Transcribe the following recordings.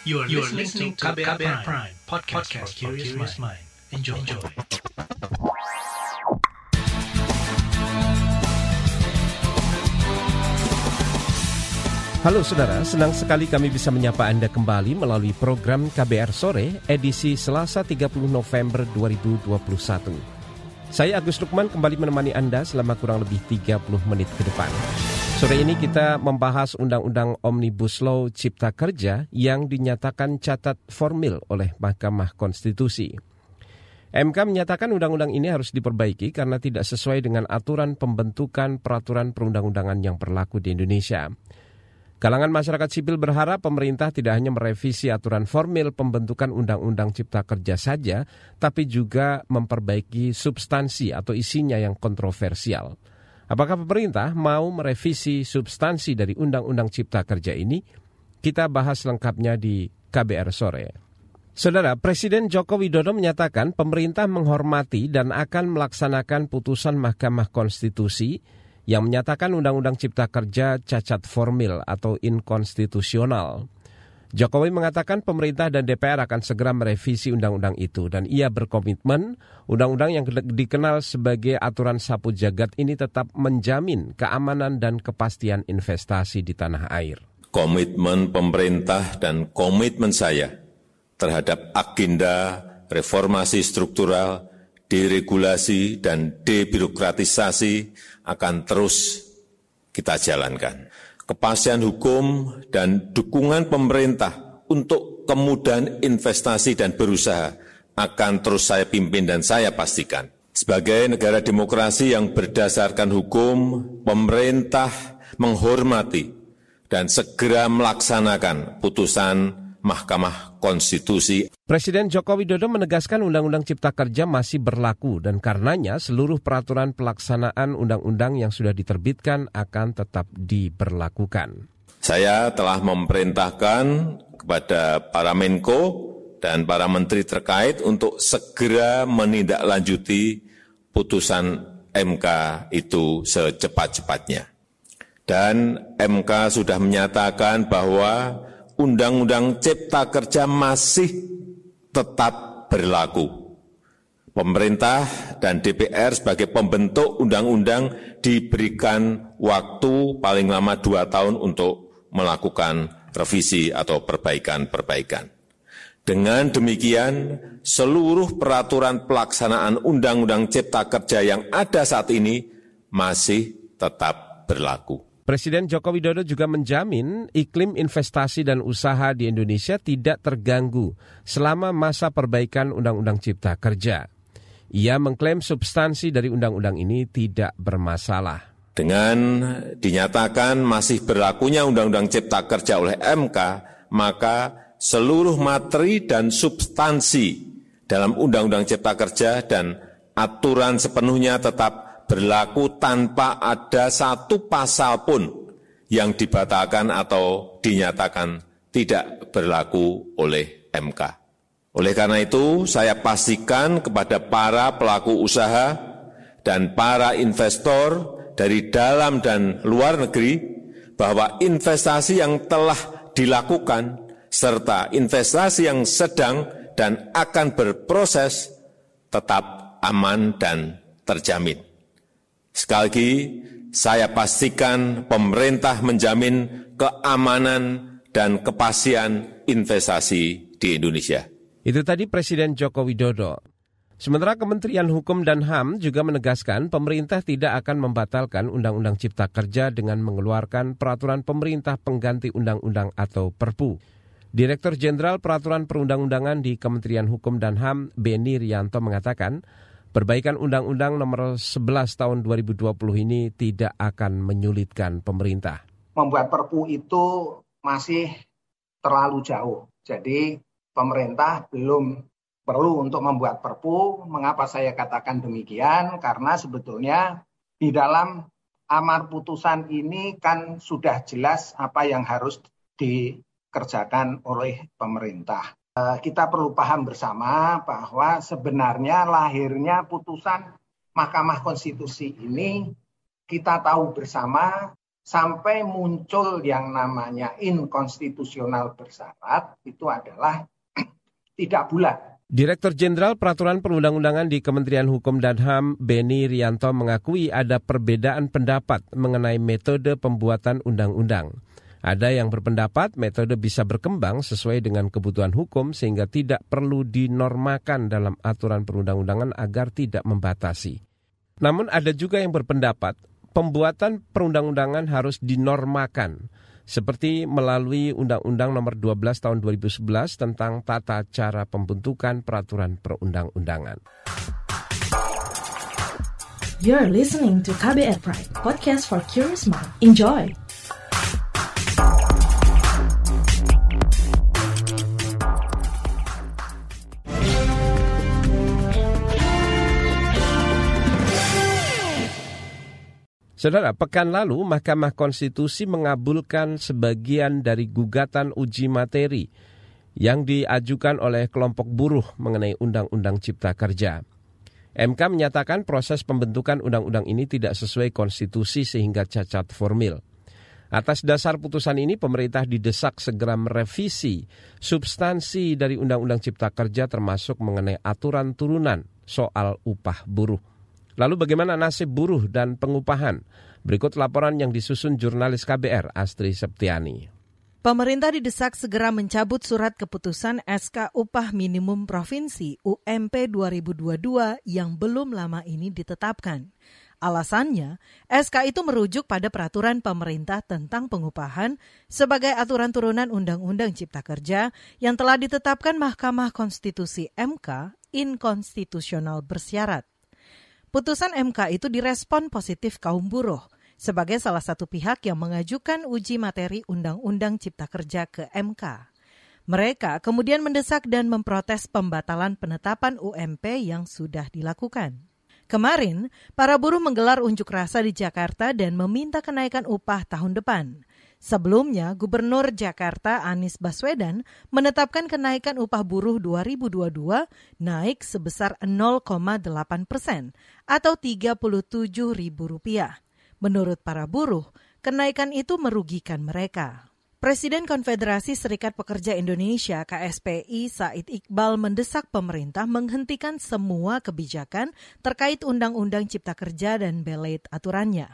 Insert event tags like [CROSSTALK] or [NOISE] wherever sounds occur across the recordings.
You are, you are listening to KBR, KBR Prime, Prime podcast, podcast for curious mind. Enjoy. Enjoy. Halo saudara, senang sekali kami bisa menyapa Anda kembali melalui program KBR Sore edisi Selasa 30 November 2021. Saya Agus Lukman kembali menemani Anda selama kurang lebih 30 menit ke depan. Sore ini kita membahas Undang-Undang Omnibus Law Cipta Kerja yang dinyatakan catat formil oleh Mahkamah Konstitusi. MK menyatakan undang-undang ini harus diperbaiki karena tidak sesuai dengan aturan pembentukan peraturan perundang-undangan yang berlaku di Indonesia. Kalangan masyarakat sipil berharap pemerintah tidak hanya merevisi aturan formil pembentukan undang-undang cipta kerja saja, tapi juga memperbaiki substansi atau isinya yang kontroversial. Apakah pemerintah mau merevisi substansi dari Undang-Undang Cipta Kerja ini? Kita bahas lengkapnya di KBR sore. Saudara, Presiden Joko Widodo menyatakan pemerintah menghormati dan akan melaksanakan putusan Mahkamah Konstitusi yang menyatakan Undang-Undang Cipta Kerja cacat formil atau inkonstitusional. Jokowi mengatakan pemerintah dan DPR akan segera merevisi undang-undang itu dan ia berkomitmen undang-undang yang dikenal sebagai aturan sapu jagat ini tetap menjamin keamanan dan kepastian investasi di tanah air. Komitmen pemerintah dan komitmen saya terhadap agenda reformasi struktural, deregulasi, dan debirokratisasi akan terus kita jalankan kepastian hukum, dan dukungan pemerintah untuk kemudahan investasi dan berusaha akan terus saya pimpin dan saya pastikan. Sebagai negara demokrasi yang berdasarkan hukum, pemerintah menghormati dan segera melaksanakan putusan Mahkamah Konstitusi. Presiden Joko Widodo menegaskan Undang-Undang Cipta Kerja masih berlaku dan karenanya seluruh peraturan pelaksanaan undang-undang yang sudah diterbitkan akan tetap diberlakukan. Saya telah memerintahkan kepada para Menko dan para menteri terkait untuk segera menindaklanjuti putusan MK itu secepat-cepatnya. Dan MK sudah menyatakan bahwa Undang-Undang Cipta Kerja masih tetap berlaku. Pemerintah dan DPR sebagai pembentuk undang-undang diberikan waktu paling lama dua tahun untuk melakukan revisi atau perbaikan-perbaikan. Dengan demikian, seluruh peraturan pelaksanaan Undang-Undang Cipta Kerja yang ada saat ini masih tetap berlaku. Presiden Joko Widodo juga menjamin iklim investasi dan usaha di Indonesia tidak terganggu selama masa perbaikan Undang-Undang Cipta Kerja. Ia mengklaim substansi dari undang-undang ini tidak bermasalah. Dengan dinyatakan masih berlakunya Undang-Undang Cipta Kerja oleh MK, maka seluruh materi dan substansi dalam Undang-Undang Cipta Kerja dan aturan sepenuhnya tetap berlaku tanpa ada satu pasal pun yang dibatalkan atau dinyatakan tidak berlaku oleh MK. Oleh karena itu, saya pastikan kepada para pelaku usaha dan para investor dari dalam dan luar negeri bahwa investasi yang telah dilakukan serta investasi yang sedang dan akan berproses tetap aman dan terjamin. Sekali lagi, saya pastikan pemerintah menjamin keamanan dan kepastian investasi di Indonesia. Itu tadi Presiden Joko Widodo. Sementara Kementerian Hukum dan HAM juga menegaskan pemerintah tidak akan membatalkan Undang-Undang Cipta Kerja dengan mengeluarkan peraturan pemerintah pengganti undang-undang atau Perpu. Direktur Jenderal Peraturan Perundang-undangan di Kementerian Hukum dan HAM, Beni Rianto mengatakan, Perbaikan Undang-Undang nomor 11 tahun 2020 ini tidak akan menyulitkan pemerintah. Membuat perpu itu masih terlalu jauh. Jadi pemerintah belum perlu untuk membuat perpu. Mengapa saya katakan demikian? Karena sebetulnya di dalam amar putusan ini kan sudah jelas apa yang harus dikerjakan oleh pemerintah. Eh, kita perlu paham bersama bahwa sebenarnya lahirnya putusan Mahkamah Konstitusi ini kita tahu bersama sampai muncul yang namanya inkonstitusional bersyarat itu adalah [CLEARS THROAT] tidak bulat. Direktur Jenderal Peraturan Perundang-undangan di Kementerian Hukum dan HAM, Beni Rianto mengakui ada perbedaan pendapat mengenai metode pembuatan undang-undang. Ada yang berpendapat metode bisa berkembang sesuai dengan kebutuhan hukum sehingga tidak perlu dinormakan dalam aturan perundang-undangan agar tidak membatasi. Namun ada juga yang berpendapat pembuatan perundang-undangan harus dinormakan seperti melalui Undang-Undang Nomor 12 Tahun 2011 tentang tata cara pembentukan peraturan perundang-undangan. You're listening to KBR Pride, podcast for curious mind. Enjoy! Saudara, pekan lalu Mahkamah Konstitusi mengabulkan sebagian dari gugatan uji materi yang diajukan oleh kelompok buruh mengenai Undang-Undang Cipta Kerja. MK menyatakan proses pembentukan undang-undang ini tidak sesuai konstitusi sehingga cacat formil. Atas dasar putusan ini, pemerintah didesak segera merevisi substansi dari Undang-Undang Cipta Kerja termasuk mengenai aturan turunan soal upah buruh. Lalu bagaimana nasib buruh dan pengupahan? Berikut laporan yang disusun jurnalis KBR Astri Septiani. Pemerintah didesak segera mencabut surat keputusan SK Upah Minimum Provinsi UMP 2022 yang belum lama ini ditetapkan. Alasannya, SK itu merujuk pada peraturan pemerintah tentang pengupahan sebagai aturan turunan Undang-Undang Cipta Kerja yang telah ditetapkan Mahkamah Konstitusi MK inkonstitusional bersyarat. Putusan MK itu direspon positif kaum buruh sebagai salah satu pihak yang mengajukan uji materi Undang-Undang Cipta Kerja ke MK. Mereka kemudian mendesak dan memprotes pembatalan penetapan UMP yang sudah dilakukan. Kemarin, para buruh menggelar unjuk rasa di Jakarta dan meminta kenaikan upah tahun depan. Sebelumnya, Gubernur Jakarta Anies Baswedan menetapkan kenaikan upah buruh 2022 naik sebesar 0,8 persen atau Rp37.000. Menurut para buruh, kenaikan itu merugikan mereka. Presiden Konfederasi Serikat Pekerja Indonesia KSPI Said Iqbal mendesak pemerintah menghentikan semua kebijakan terkait Undang-Undang Cipta Kerja dan belet aturannya.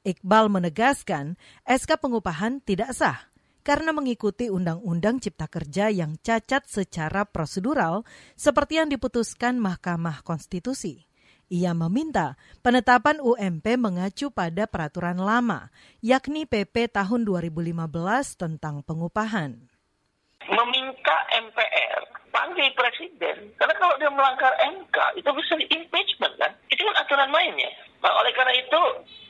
Iqbal menegaskan SK pengupahan tidak sah karena mengikuti Undang-Undang Cipta Kerja yang cacat secara prosedural seperti yang diputuskan Mahkamah Konstitusi. Ia meminta penetapan UMP mengacu pada peraturan lama, yakni PP tahun 2015 tentang pengupahan. Meminta MPR panggil presiden, karena kalau dia melanggar MK itu bisa di impeachment kan? Itu kan aturan mainnya. Nah, oleh karena itu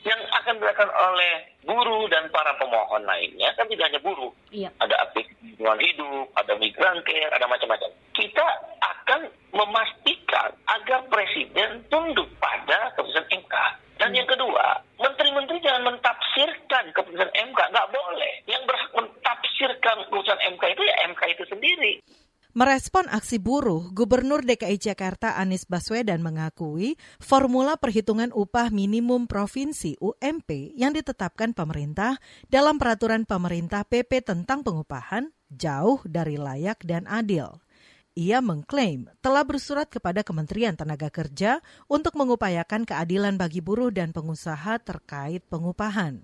yang akan dilakukan oleh guru dan para pemohon lainnya kan tidak hanya buruh. Iya. Ada aktivis lingkungan hidup, ada migran care, ada macam-macam. Kita akan memastikan agar presiden tunduk pada keputusan MK. Dan hmm. yang kedua, menteri-menteri jangan mentafsirkan keputusan MK. Nggak boleh. Yang berhak mentafsirkan keputusan MK itu ya MK itu sendiri. Merespon aksi buruh, Gubernur DKI Jakarta Anies Baswedan mengakui formula perhitungan upah minimum provinsi UMP yang ditetapkan pemerintah dalam peraturan pemerintah PP tentang pengupahan jauh dari layak dan adil. Ia mengklaim telah bersurat kepada Kementerian Tenaga Kerja untuk mengupayakan keadilan bagi buruh dan pengusaha terkait pengupahan.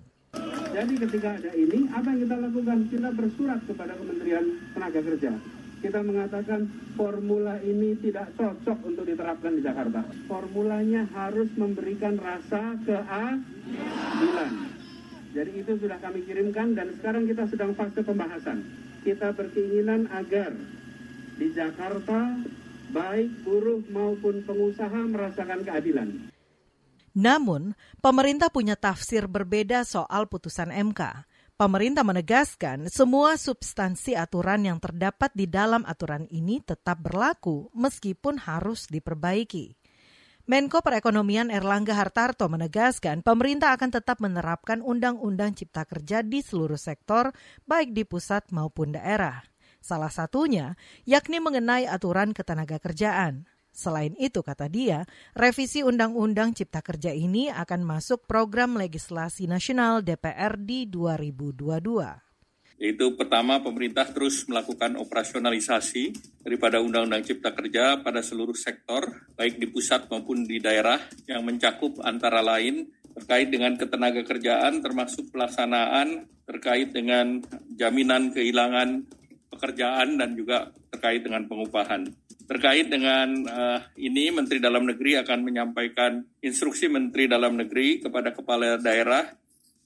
Jadi ketika ada ini, apa yang kita lakukan? Kita bersurat kepada Kementerian Tenaga Kerja kita mengatakan formula ini tidak cocok untuk diterapkan di Jakarta. Formulanya harus memberikan rasa keadilan. Jadi itu sudah kami kirimkan dan sekarang kita sedang fase pembahasan. Kita berkeinginan agar di Jakarta baik buruh maupun pengusaha merasakan keadilan. Namun, pemerintah punya tafsir berbeda soal putusan MK. Pemerintah menegaskan semua substansi aturan yang terdapat di dalam aturan ini tetap berlaku meskipun harus diperbaiki. Menko Perekonomian Erlangga Hartarto menegaskan pemerintah akan tetap menerapkan Undang-Undang Cipta Kerja di seluruh sektor, baik di pusat maupun daerah. Salah satunya yakni mengenai aturan ketenaga kerjaan. Selain itu, kata dia, revisi Undang-Undang Cipta Kerja ini akan masuk program legislasi nasional DPR di 2022 yaitu pertama pemerintah terus melakukan operasionalisasi daripada Undang-Undang Cipta Kerja pada seluruh sektor, baik di pusat maupun di daerah, yang mencakup antara lain terkait dengan ketenaga kerjaan termasuk pelaksanaan terkait dengan jaminan kehilangan pekerjaan dan juga terkait dengan pengupahan. Terkait dengan uh, ini, Menteri Dalam Negeri akan menyampaikan instruksi Menteri Dalam Negeri kepada kepala daerah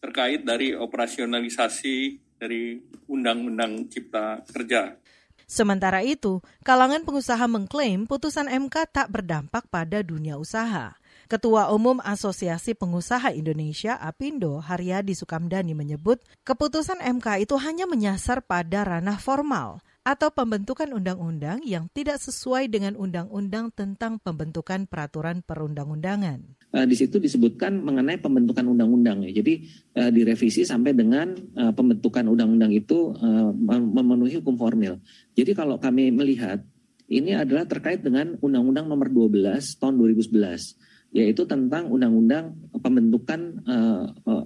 terkait dari operasionalisasi dari Undang-Undang Cipta Kerja. Sementara itu, kalangan pengusaha mengklaim putusan MK tak berdampak pada dunia usaha. Ketua Umum Asosiasi Pengusaha Indonesia Apindo Haryadi Sukamdani menyebut keputusan MK itu hanya menyasar pada ranah formal atau pembentukan undang-undang yang tidak sesuai dengan undang-undang tentang pembentukan peraturan perundang-undangan. Uh, di situ disebutkan mengenai pembentukan undang-undang ya. Jadi uh, direvisi sampai dengan uh, pembentukan undang-undang itu uh, memenuhi hukum formil. Jadi kalau kami melihat ini adalah terkait dengan Undang-Undang Nomor 12 tahun 2011 yaitu tentang undang-undang pembentukan uh, uh,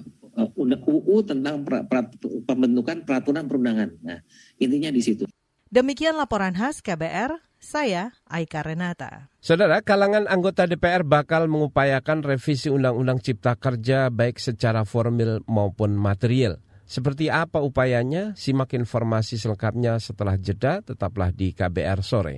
UU tentang pra, pra, pembentukan peraturan perundangan. Nah, intinya di situ. Demikian laporan khas KBR, saya Aika Renata. Saudara, kalangan anggota DPR bakal mengupayakan revisi Undang-Undang Cipta Kerja baik secara formil maupun material. Seperti apa upayanya? Simak informasi selengkapnya setelah jeda, tetaplah di KBR sore.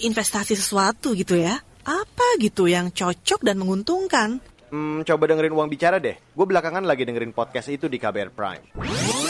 investasi sesuatu gitu ya. Apa gitu yang cocok dan menguntungkan? Hmm, coba dengerin uang bicara deh. Gue belakangan lagi dengerin podcast itu di KBR Prime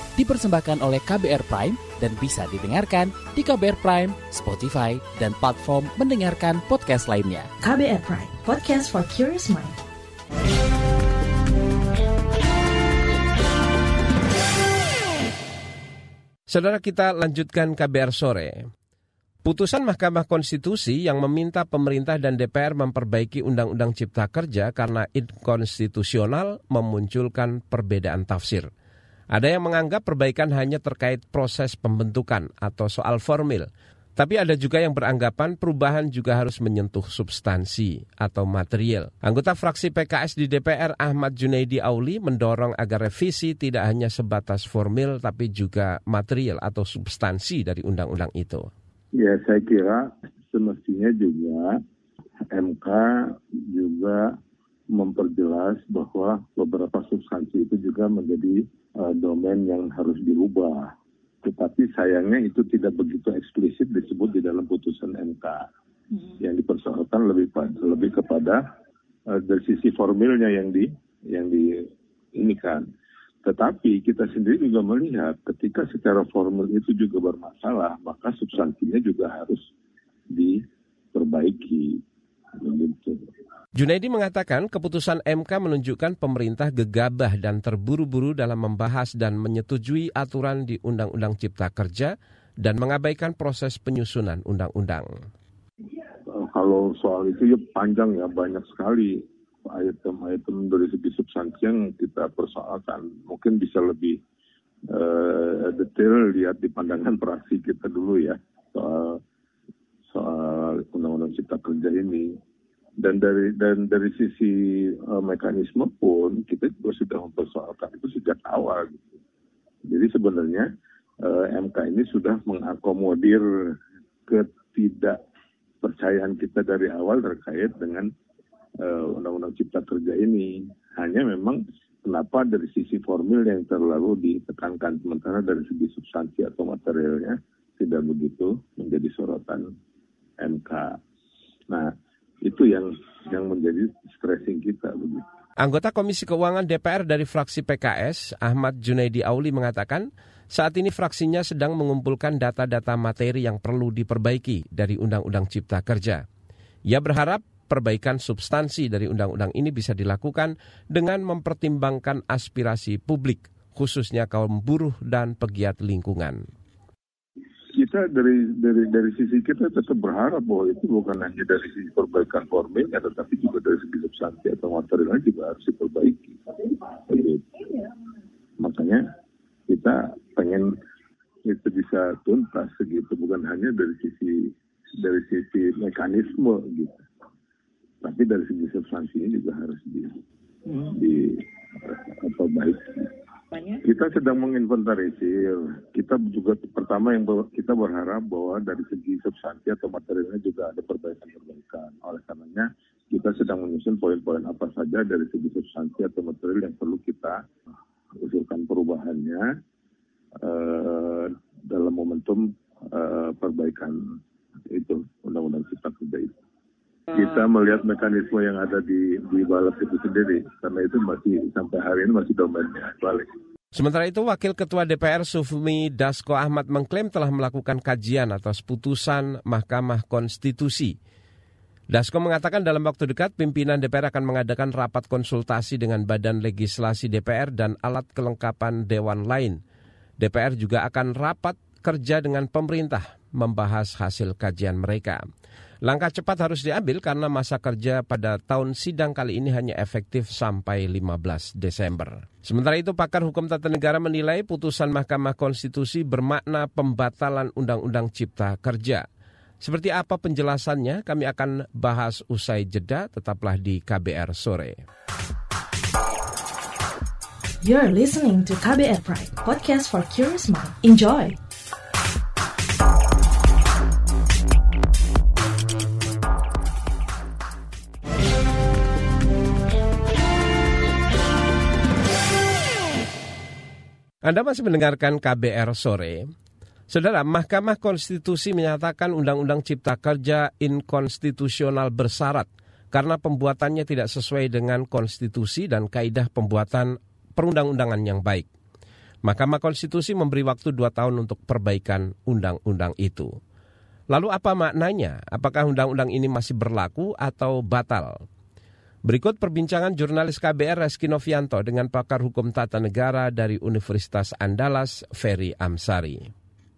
Dipersembahkan oleh KBR Prime dan bisa didengarkan di KBR Prime, Spotify, dan platform mendengarkan podcast lainnya. KBR Prime, podcast for curious mind. Saudara kita lanjutkan KBR sore. Putusan Mahkamah Konstitusi yang meminta pemerintah dan DPR memperbaiki Undang-Undang Cipta Kerja karena inkonstitusional memunculkan perbedaan tafsir. Ada yang menganggap perbaikan hanya terkait proses pembentukan atau soal formil, tapi ada juga yang beranggapan perubahan juga harus menyentuh substansi atau material. Anggota fraksi PKS di DPR Ahmad Junaidi Auli mendorong agar revisi tidak hanya sebatas formil tapi juga material atau substansi dari undang-undang itu. Ya saya kira semestinya juga MK juga memperjelas bahwa beberapa substansi itu juga menjadi uh, domain yang harus dirubah. Tetapi sayangnya itu tidak begitu eksplisit disebut di dalam putusan MK. Hmm. Yang dipersoalkan lebih lebih kepada uh, dari sisi formilnya yang di yang di ini kan. Tetapi kita sendiri juga melihat ketika secara formal itu juga bermasalah, maka substansinya juga harus diperbaiki. Junaidi mengatakan keputusan MK menunjukkan pemerintah gegabah dan terburu-buru dalam membahas dan menyetujui aturan di Undang-Undang Cipta Kerja dan mengabaikan proses penyusunan undang-undang. Kalau soal itu ya panjang ya, banyak sekali item-item dari segi substansi yang kita persoalkan. Mungkin bisa lebih uh, detail lihat di pandangan [LAUGHS] praksi kita dulu ya soal soal undang-undang cipta kerja ini. Dan dari dan dari sisi uh, mekanisme pun kita juga sudah mempersoalkan itu sejak awal. Gitu. Jadi sebenarnya uh, eh, MK ini sudah mengakomodir ketidakpercayaan kita dari awal terkait dengan uh, Undang-Undang Cipta Kerja ini. Hanya memang kenapa dari sisi formil yang terlalu ditekankan, sementara dari segi substansi atau materialnya tidak begitu menjadi sorotan MK. Nah, itu yang yang menjadi stressing kita begitu. Anggota Komisi Keuangan DPR dari fraksi PKS, Ahmad Junaidi Auli mengatakan, saat ini fraksinya sedang mengumpulkan data-data materi yang perlu diperbaiki dari Undang-Undang Cipta Kerja. Ia berharap perbaikan substansi dari undang-undang ini bisa dilakukan dengan mempertimbangkan aspirasi publik, khususnya kaum buruh dan pegiat lingkungan. Kita dari dari dari sisi kita tetap berharap bahwa itu bukan hanya dari sisi perbaikan formilnya, tetapi juga dari segi substansi atau materialnya juga harus diperbaiki. Makanya kita pengen itu bisa tuntas segitu, bukan hanya dari sisi dari sisi mekanisme gitu tapi dari segi substansinya juga harus di, di apa baik. Kita sedang menginventarisir. Kita juga pertama yang kita berharap bahwa dari segi substansi atau materialnya juga ada perbaikan-perbaikan. Oleh karenanya kita sedang menyusun poin-poin apa saja dari segi substansi atau material yang perlu kita usulkan perubahannya uh, dalam momentum uh, perbaikan itu undang-undang kita melihat mekanisme yang ada di di balap itu sendiri karena itu masih sampai hari ini masih domainnya balik. Sementara itu, Wakil Ketua DPR Sufmi Dasko Ahmad mengklaim telah melakukan kajian atas putusan Mahkamah Konstitusi. Dasko mengatakan dalam waktu dekat pimpinan DPR akan mengadakan rapat konsultasi dengan Badan Legislasi DPR dan alat kelengkapan dewan lain. DPR juga akan rapat kerja dengan pemerintah membahas hasil kajian mereka. Langkah cepat harus diambil karena masa kerja pada tahun sidang kali ini hanya efektif sampai 15 Desember. Sementara itu pakar hukum tata negara menilai putusan Mahkamah Konstitusi bermakna pembatalan Undang-Undang Cipta Kerja. Seperti apa penjelasannya kami akan bahas usai jeda, tetaplah di KBR sore. You're listening to KBR Pride, podcast for curious mind. Enjoy! Anda masih mendengarkan KBR sore. Saudara, Mahkamah Konstitusi menyatakan Undang-Undang Cipta Kerja inkonstitusional bersyarat karena pembuatannya tidak sesuai dengan konstitusi dan kaidah pembuatan perundang-undangan yang baik. Mahkamah Konstitusi memberi waktu dua tahun untuk perbaikan undang-undang itu. Lalu apa maknanya? Apakah undang-undang ini masih berlaku atau batal? Berikut perbincangan jurnalis KBR Reski Novianto dengan pakar hukum tata negara dari Universitas Andalas, Ferry Amsari.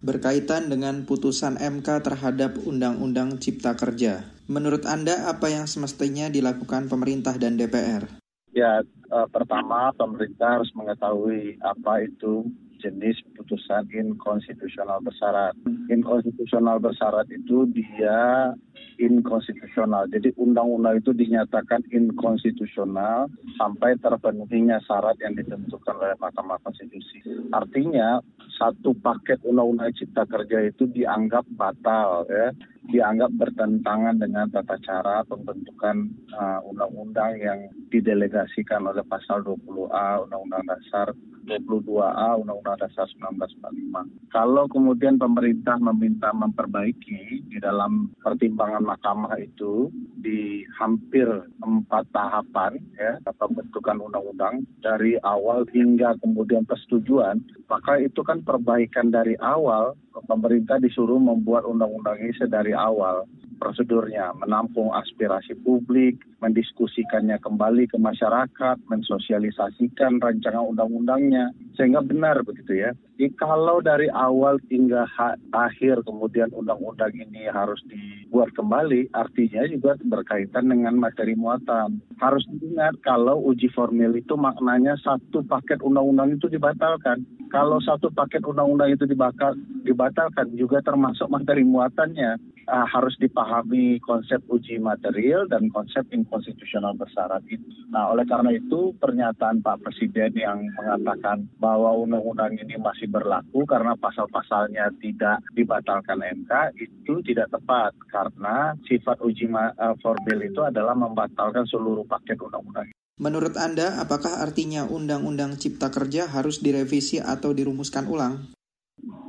Berkaitan dengan putusan MK terhadap Undang-Undang Cipta Kerja, menurut Anda apa yang semestinya dilakukan pemerintah dan DPR? Ya, eh, pertama pemerintah harus mengetahui apa itu jenis putusan inkonstitusional bersyarat. Inkonstitusional bersyarat itu dia inkonstitusional. Jadi undang-undang itu dinyatakan inkonstitusional sampai terpenuhinya syarat yang ditentukan oleh Mahkamah Konstitusi. Artinya satu paket undang-undang cipta kerja itu dianggap batal ya dianggap bertentangan dengan tata cara pembentukan uh, undang-undang yang didelegasikan oleh pasal 20A Undang-Undang Dasar 22A Undang-Undang Dasar 1945. Kalau kemudian pemerintah meminta memperbaiki di dalam pertimbangan mahkamah itu di hampir empat tahapan ya pembentukan undang-undang dari awal hingga kemudian persetujuan, maka itu kan perbaikan dari awal pemerintah disuruh membuat undang-undang ini sedari awal prosedurnya, menampung aspirasi publik, mendiskusikannya kembali ke masyarakat, mensosialisasikan rancangan undang-undangnya, sehingga benar begitu ya. Jadi kalau dari awal hingga akhir kemudian undang-undang ini harus dibuat kembali, artinya juga berkaitan dengan materi muatan. Harus diingat kalau uji formil itu maknanya satu paket undang-undang itu dibatalkan. Kalau satu paket undang-undang itu dibatalkan juga termasuk materi muatannya uh, harus dipahami konsep uji material dan konsep inkonstitusional bersyarat itu. Nah, oleh karena itu pernyataan Pak Presiden yang mengatakan bahwa undang-undang ini masih berlaku karena pasal-pasalnya tidak dibatalkan MK itu tidak tepat karena sifat uji uh, formil itu adalah membatalkan seluruh paket undang-undang. Menurut Anda, apakah artinya Undang-Undang Cipta Kerja harus direvisi atau dirumuskan ulang?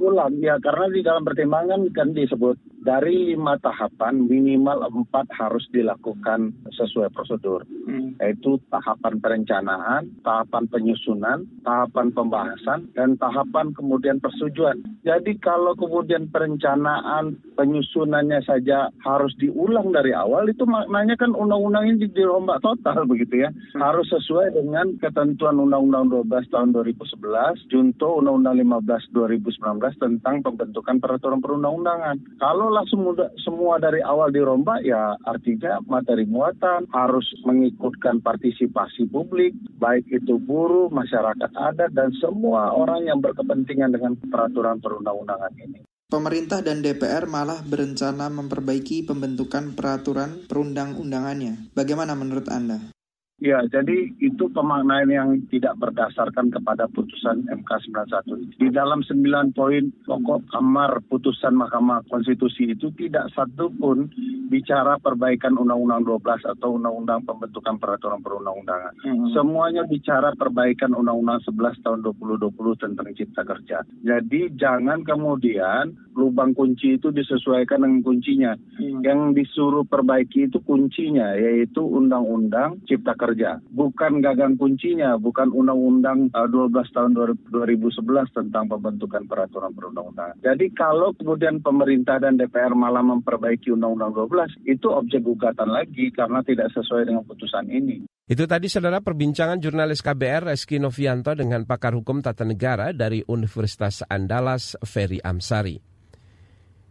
Ulang, ya karena di dalam pertimbangan kan disebut dari lima tahapan minimal empat harus dilakukan sesuai prosedur, hmm. yaitu tahapan perencanaan, tahapan penyusunan, tahapan pembahasan, dan tahapan kemudian persetujuan. Jadi kalau kemudian perencanaan, penyusunannya saja harus diulang dari awal, itu maknanya kan undang-undang ini dirombak total [LAUGHS] begitu ya. Hmm. Harus sesuai dengan ketentuan Undang-Undang 12 tahun 2011, junto Undang-Undang 15 2019 tentang pembentukan peraturan perundang-undangan. Kalau langsung semua dari awal dirombak ya artinya materi muatan harus mengikutkan partisipasi publik baik itu buruh, masyarakat adat dan semua orang yang berkepentingan dengan peraturan perundang-undangan ini. Pemerintah dan DPR malah berencana memperbaiki pembentukan peraturan perundang-undangannya. Bagaimana menurut Anda? Ya, jadi itu pemaknaan yang tidak berdasarkan kepada putusan MK 91. Di dalam sembilan poin pokok kamar putusan Mahkamah Konstitusi itu tidak satu pun bicara perbaikan Undang-Undang 12 atau Undang-Undang Pembentukan Peraturan Perundang-Undangan. Hmm. Semuanya bicara perbaikan Undang-Undang 11 tahun 2020 tentang Cipta Kerja. Jadi jangan kemudian lubang kunci itu disesuaikan dengan kuncinya. Hmm. Yang disuruh perbaiki itu kuncinya yaitu Undang-Undang Cipta Kerja kerja, bukan gagang kuncinya, bukan Undang-Undang 12 uh, tahun 2011 tentang pembentukan peraturan perundang-undangan. Jadi kalau kemudian pemerintah dan DPR malah memperbaiki Undang-Undang 12, itu objek gugatan lagi karena tidak sesuai dengan putusan ini. Itu tadi saudara perbincangan jurnalis KBR Reski Novianto dengan pakar hukum tata negara dari Universitas Andalas Ferry Amsari.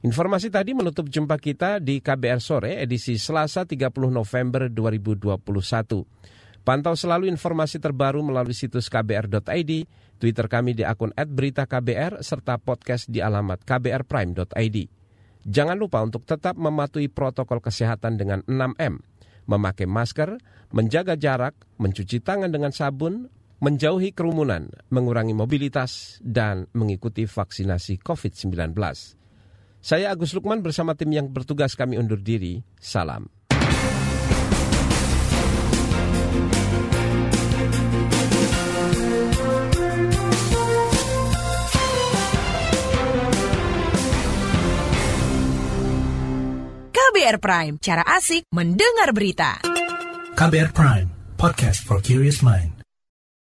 Informasi tadi menutup jumpa kita di KBR Sore edisi Selasa 30 November 2021. Pantau selalu informasi terbaru melalui situs kbr.id, Twitter kami di akun @beritaKBR serta podcast di alamat kbrprime.id. Jangan lupa untuk tetap mematuhi protokol kesehatan dengan 6M, memakai masker, menjaga jarak, mencuci tangan dengan sabun, menjauhi kerumunan, mengurangi mobilitas, dan mengikuti vaksinasi COVID-19. Saya Agus Lukman bersama tim yang bertugas kami undur diri. Salam. KBR Prime, cara asik mendengar berita. KBR Prime, podcast for curious mind.